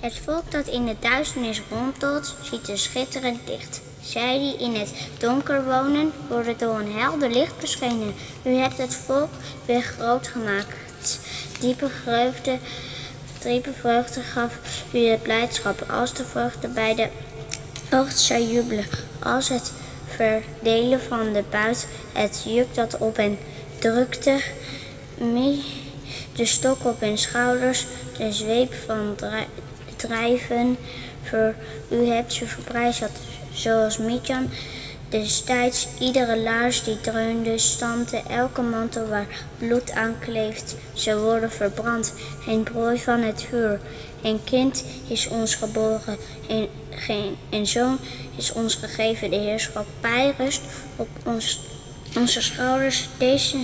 Het volk dat in de duisternis rondtolt, ziet er schitterend licht. Zij die in het donker wonen, worden door een helder licht beschenen. U hebt het volk weer groot gemaakt. Diepe vreugde, diepe vreugde gaf u het blijdschap, als de vreugde bij de oogst zou jubelen, als het verdelen van de buit, het juk dat op hen drukte, de stok op hun schouders, de zweep van drijven. Voor u hebt ze verbrijzeld, zoals Midjan. Destijds iedere laars die dreunde, stampte, elke mantel waar bloed aan kleeft. Ze worden verbrand, een prooi van het vuur. Een kind is ons geboren, een, geen, een zoon is ons gegeven. De heerschappij rust op ons, onze schouders. Deze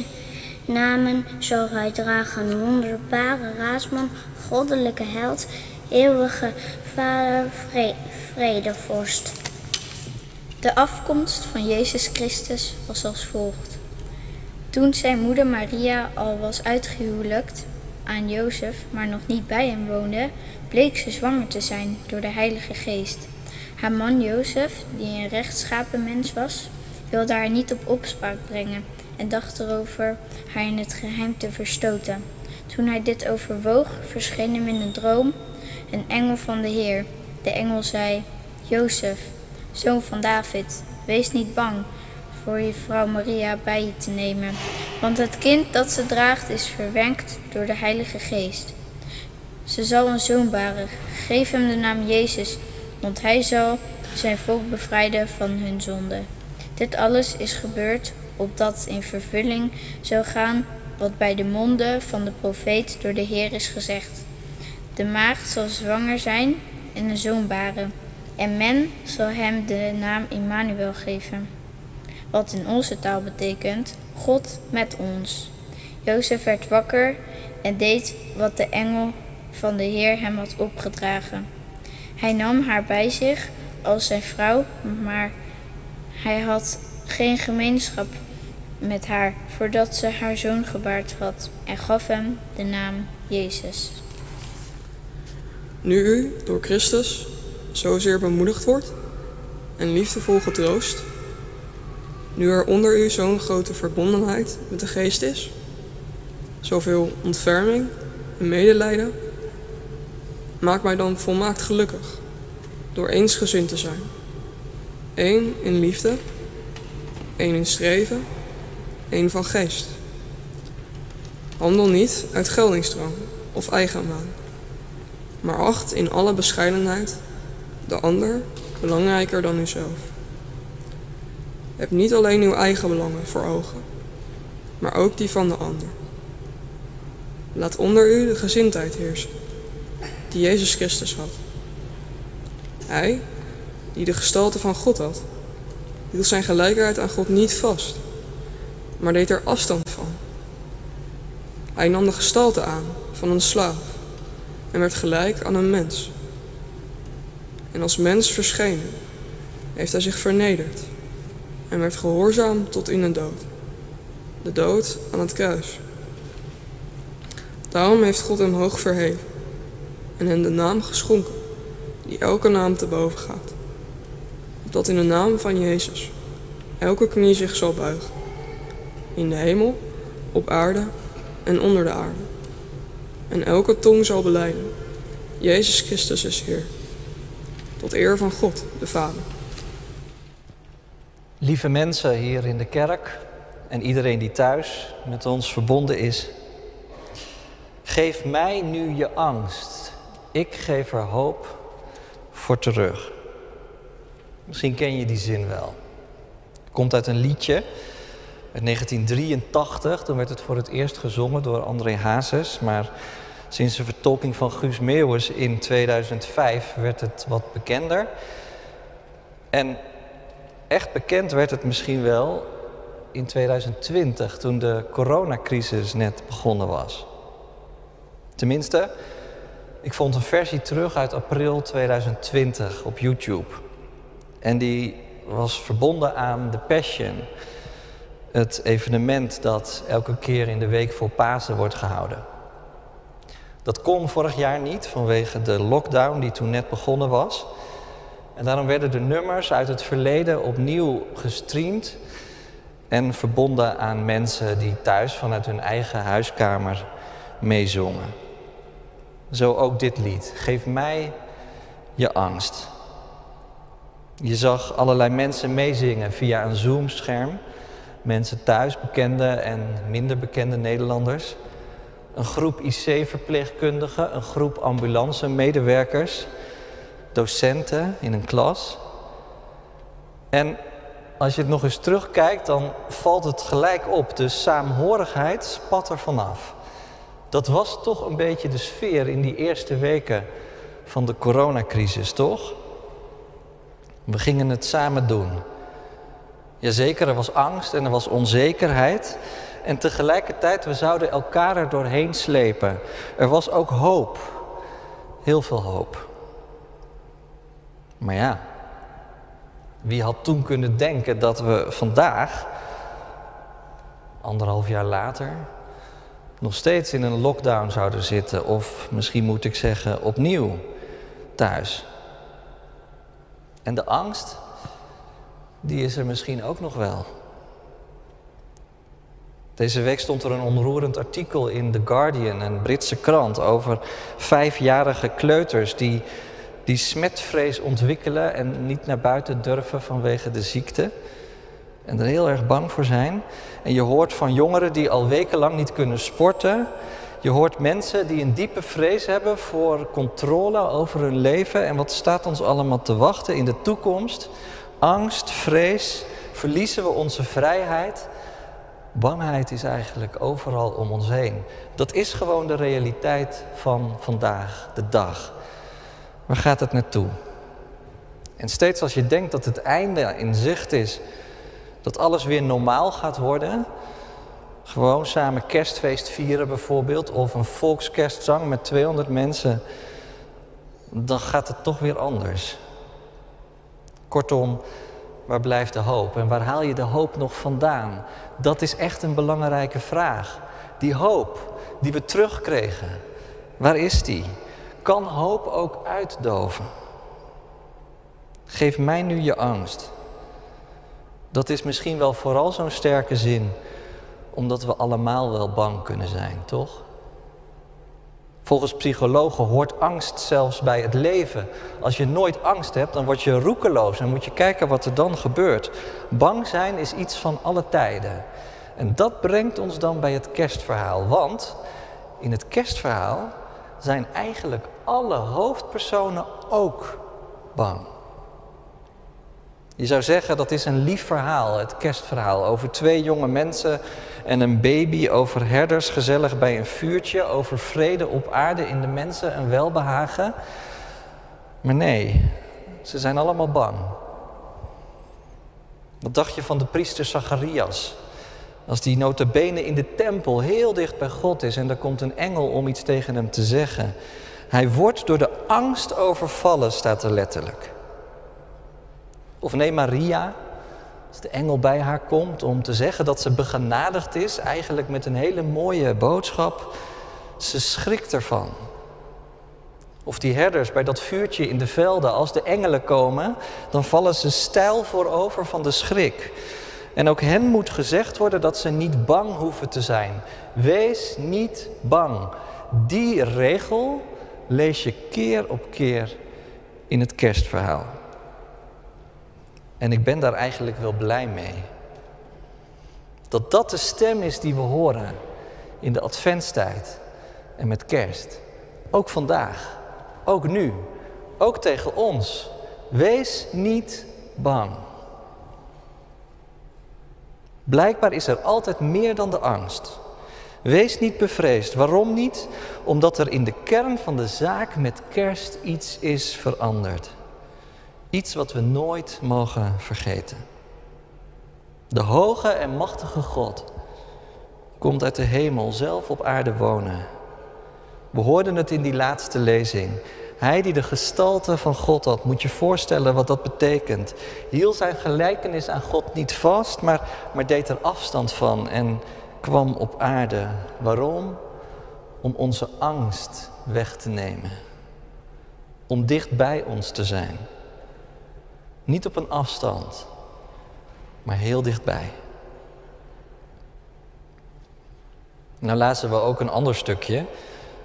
namen zal hij dragen. Wonderbare raadsman, goddelijke held, eeuwige vader, vre vredevorst. De afkomst van Jezus Christus was als volgt. Toen zijn moeder Maria al was uitgehuwelijkt aan Jozef, maar nog niet bij hem woonde, bleek ze zwanger te zijn door de Heilige Geest. Haar man Jozef, die een rechtschapen mens was, wilde haar niet op opspraak brengen en dacht erover haar in het geheim te verstoten. Toen hij dit overwoog, verscheen hem in een droom een engel van de Heer. De engel zei: Jozef, zoon van David, wees niet bang voor je vrouw Maria bij je te nemen, want het kind dat ze draagt is verwenkt door de Heilige Geest. Ze zal een zoon baren. Geef hem de naam Jezus, want hij zal zijn volk bevrijden van hun zonde. Dit alles is gebeurd opdat in vervulling zou gaan wat bij de monden van de profeet door de Heer is gezegd. De maagd zal zwanger zijn en een zoon baren, en men zal hem de naam Immanuel geven. Wat in onze taal betekent, God met ons. Jozef werd wakker en deed wat de engel van de Heer hem had opgedragen. Hij nam haar bij zich als zijn vrouw, maar hij had geen gemeenschap met haar voordat ze haar zoon gebaard had en gaf hem de naam Jezus. Nu u door Christus zozeer bemoedigd wordt en liefdevol getroost, nu er onder u zo'n grote verbondenheid met de geest is, zoveel ontferming en medelijden, maak mij dan volmaakt gelukkig door eensgezind te zijn. Eén in liefde, één in streven een van geest. Handel niet uit geldingsdrang of eigenwaan, maar acht in alle bescheidenheid de ander belangrijker dan uzelf. Heb niet alleen uw eigen belangen voor ogen, maar ook die van de ander. Laat onder u de gezindheid heersen, die Jezus Christus had. Hij, die de gestalte van God had, hield zijn gelijkheid aan God niet vast maar deed er afstand van. Hij nam de gestalte aan van een slaaf en werd gelijk aan een mens. En als mens verschenen heeft hij zich vernederd en werd gehoorzaam tot in de dood. De dood aan het kruis. Daarom heeft God hem hoog verheven en hem de naam geschonken die elke naam te boven gaat. Opdat in de naam van Jezus elke knie zich zal buigen in de hemel, op aarde en onder de aarde. En elke tong zal beleiden, Jezus Christus is Heer, tot eer van God, de Vader. Lieve mensen hier in de kerk en iedereen die thuis met ons verbonden is, geef mij nu je angst. Ik geef er hoop voor terug. Misschien ken je die zin wel. Komt uit een liedje in 1983, toen werd het voor het eerst gezongen door André Hazes. Maar sinds de vertolking van Guus Meeuwis in 2005 werd het wat bekender. En echt bekend werd het misschien wel in 2020, toen de coronacrisis net begonnen was. Tenminste, ik vond een versie terug uit april 2020 op YouTube. En die was verbonden aan The Passion het evenement dat elke keer in de week voor Pasen wordt gehouden. Dat kon vorig jaar niet vanwege de lockdown die toen net begonnen was. En daarom werden de nummers uit het verleden opnieuw gestreamd en verbonden aan mensen die thuis vanuit hun eigen huiskamer meezongen. Zo ook dit lied. Geef mij je angst. Je zag allerlei mensen meezingen via een Zoom-scherm. Mensen thuis, bekende en minder bekende Nederlanders. Een groep IC-verpleegkundigen, een groep ambulance-medewerkers, docenten in een klas. En als je het nog eens terugkijkt, dan valt het gelijk op. De saamhorigheid spat er vanaf. Dat was toch een beetje de sfeer in die eerste weken van de coronacrisis, toch? We gingen het samen doen. Jazeker, er was angst en er was onzekerheid. En tegelijkertijd, we zouden elkaar er doorheen slepen. Er was ook hoop. Heel veel hoop. Maar ja, wie had toen kunnen denken dat we vandaag, anderhalf jaar later, nog steeds in een lockdown zouden zitten, of misschien moet ik zeggen opnieuw thuis. En de angst, die is er misschien ook nog wel. Deze week stond er een onroerend artikel in The Guardian, een Britse krant, over vijfjarige kleuters die, die smetvrees ontwikkelen en niet naar buiten durven vanwege de ziekte. En er heel erg bang voor zijn. En je hoort van jongeren die al wekenlang niet kunnen sporten. Je hoort mensen die een diepe vrees hebben voor controle over hun leven. En wat staat ons allemaal te wachten in de toekomst? Angst, vrees, verliezen we onze vrijheid? Bangheid is eigenlijk overal om ons heen. Dat is gewoon de realiteit van vandaag, de dag. Waar gaat het naartoe? En steeds als je denkt dat het einde in zicht is, dat alles weer normaal gaat worden, gewoon samen kerstfeest vieren bijvoorbeeld, of een volkskerstzang met 200 mensen, dan gaat het toch weer anders. Kortom, waar blijft de hoop en waar haal je de hoop nog vandaan? Dat is echt een belangrijke vraag. Die hoop die we terugkregen, waar is die? Kan hoop ook uitdoven? Geef mij nu je angst. Dat is misschien wel vooral zo'n sterke zin, omdat we allemaal wel bang kunnen zijn, toch? Volgens psychologen hoort angst zelfs bij het leven. Als je nooit angst hebt, dan word je roekeloos en moet je kijken wat er dan gebeurt. Bang zijn is iets van alle tijden. En dat brengt ons dan bij het kerstverhaal. Want in het kerstverhaal zijn eigenlijk alle hoofdpersonen ook bang. Je zou zeggen dat is een lief verhaal, het kerstverhaal, over twee jonge mensen en een baby, over herders gezellig bij een vuurtje, over vrede op aarde in de mensen en welbehagen. Maar nee, ze zijn allemaal bang. Wat dacht je van de priester Zacharias? Als die notabene in de tempel heel dicht bij God is en er komt een engel om iets tegen hem te zeggen. Hij wordt door de angst overvallen, staat er letterlijk. Of neem Maria, als de engel bij haar komt om te zeggen dat ze begenadigd is, eigenlijk met een hele mooie boodschap. Ze schrikt ervan. Of die herders bij dat vuurtje in de velden, als de engelen komen, dan vallen ze stijl voorover van de schrik. En ook hen moet gezegd worden dat ze niet bang hoeven te zijn. Wees niet bang. Die regel lees je keer op keer in het kerstverhaal. En ik ben daar eigenlijk wel blij mee. Dat dat de stem is die we horen in de adventstijd en met kerst. Ook vandaag, ook nu, ook tegen ons. Wees niet bang. Blijkbaar is er altijd meer dan de angst. Wees niet bevreesd. Waarom niet? Omdat er in de kern van de zaak met kerst iets is veranderd. Iets wat we nooit mogen vergeten. De hoge en machtige God komt uit de hemel zelf op aarde wonen. We hoorden het in die laatste lezing. Hij die de gestalte van God had, moet je voorstellen wat dat betekent. Hield zijn gelijkenis aan God niet vast, maar, maar deed er afstand van en kwam op aarde. Waarom? om onze angst weg te nemen. Om dicht bij ons te zijn. Niet op een afstand, maar heel dichtbij. Nou lazen we ook een ander stukje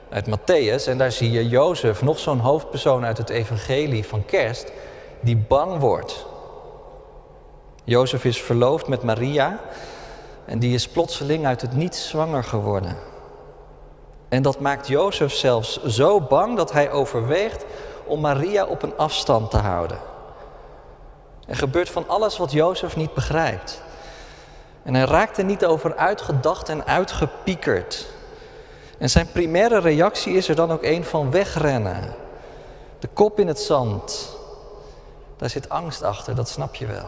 uit Matthäus en daar zie je Jozef, nog zo'n hoofdpersoon uit het evangelie van kerst, die bang wordt. Jozef is verloofd met Maria en die is plotseling uit het niets zwanger geworden. En dat maakt Jozef zelfs zo bang dat hij overweegt om Maria op een afstand te houden. Er gebeurt van alles wat Jozef niet begrijpt. En hij raakt er niet over uitgedacht en uitgepiekerd. En zijn primaire reactie is er dan ook een van wegrennen. De kop in het zand. Daar zit angst achter, dat snap je wel.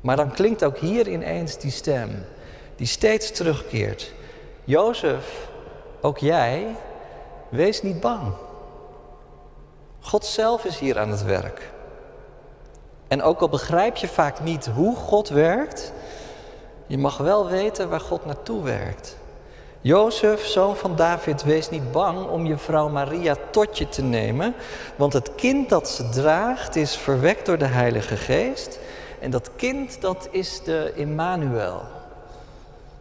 Maar dan klinkt ook hier ineens die stem, die steeds terugkeert. Jozef, ook jij, wees niet bang. God zelf is hier aan het werk. En ook al begrijp je vaak niet hoe God werkt, je mag wel weten waar God naartoe werkt. Jozef, zoon van David, wees niet bang om je vrouw Maria tot je te nemen, want het kind dat ze draagt is verwekt door de Heilige Geest. En dat kind, dat is de Immanuel.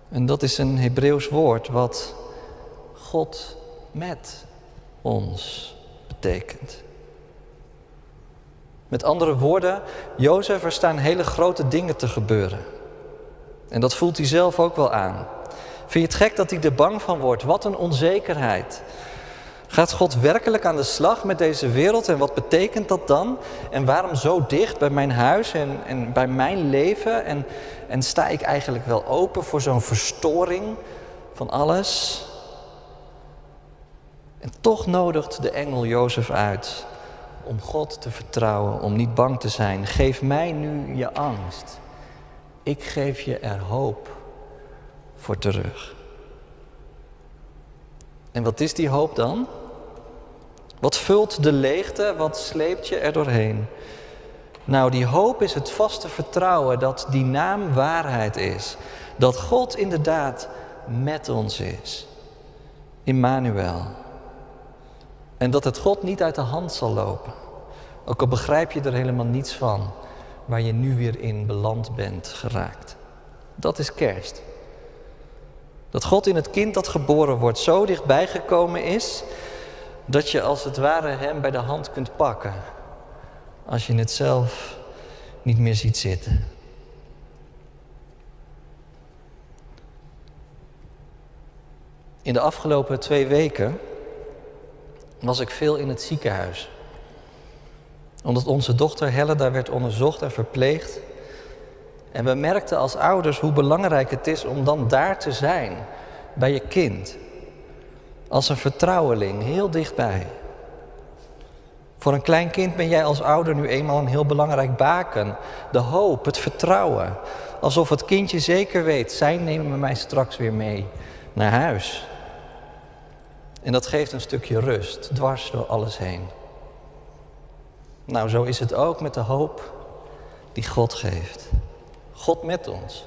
En dat is een Hebreeuws woord wat God met ons betekent. Met andere woorden, Jozef, er staan hele grote dingen te gebeuren. En dat voelt hij zelf ook wel aan. Vind je het gek dat hij er bang van wordt? Wat een onzekerheid. Gaat God werkelijk aan de slag met deze wereld en wat betekent dat dan? En waarom zo dicht bij mijn huis en, en bij mijn leven? En, en sta ik eigenlijk wel open voor zo'n verstoring van alles? En toch nodigt de engel Jozef uit om God te vertrouwen, om niet bang te zijn. Geef mij nu je angst. Ik geef je er hoop voor terug. En wat is die hoop dan? Wat vult de leegte? Wat sleept je er doorheen? Nou, die hoop is het vaste vertrouwen dat die naam waarheid is. Dat God inderdaad met ons is. Immanuel. En dat het God niet uit de hand zal lopen. Ook al begrijp je er helemaal niets van waar je nu weer in beland bent geraakt. Dat is kerst. Dat God in het kind dat geboren wordt zo dichtbij gekomen is dat je als het ware hem bij de hand kunt pakken als je het zelf niet meer ziet zitten. In de afgelopen twee weken was ik veel in het ziekenhuis. Omdat onze dochter Helle daar werd onderzocht en verpleegd. En we merkten als ouders hoe belangrijk het is om dan daar te zijn bij je kind. Als een vertrouweling, heel dichtbij. Voor een klein kind ben jij als ouder nu eenmaal een heel belangrijk baken. De hoop, het vertrouwen. Alsof het kindje zeker weet, zij nemen mij straks weer mee naar huis. En dat geeft een stukje rust, dwars door alles heen. Nou, zo is het ook met de hoop die God geeft. God met ons.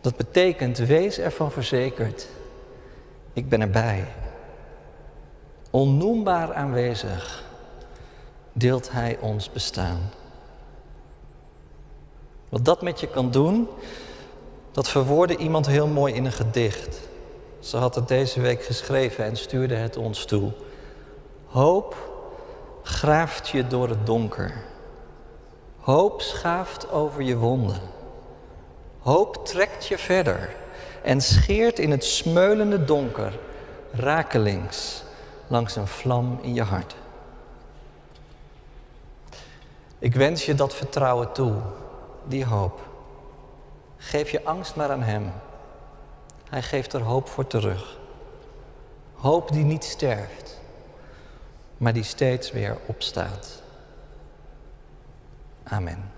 Dat betekent, wees ervan verzekerd, ik ben erbij. Onnoembaar aanwezig deelt Hij ons bestaan. Wat dat met je kan doen, dat verwoordde iemand heel mooi in een gedicht. Ze had het deze week geschreven en stuurde het ons toe. Hoop graaft je door het donker. Hoop schaaft over je wonden. Hoop trekt je verder en scheert in het smeulende donker rakelings langs een vlam in je hart. Ik wens je dat vertrouwen toe, die hoop. Geef je angst maar aan Hem. Hij geeft er hoop voor terug. Hoop die niet sterft, maar die steeds weer opstaat. Amen.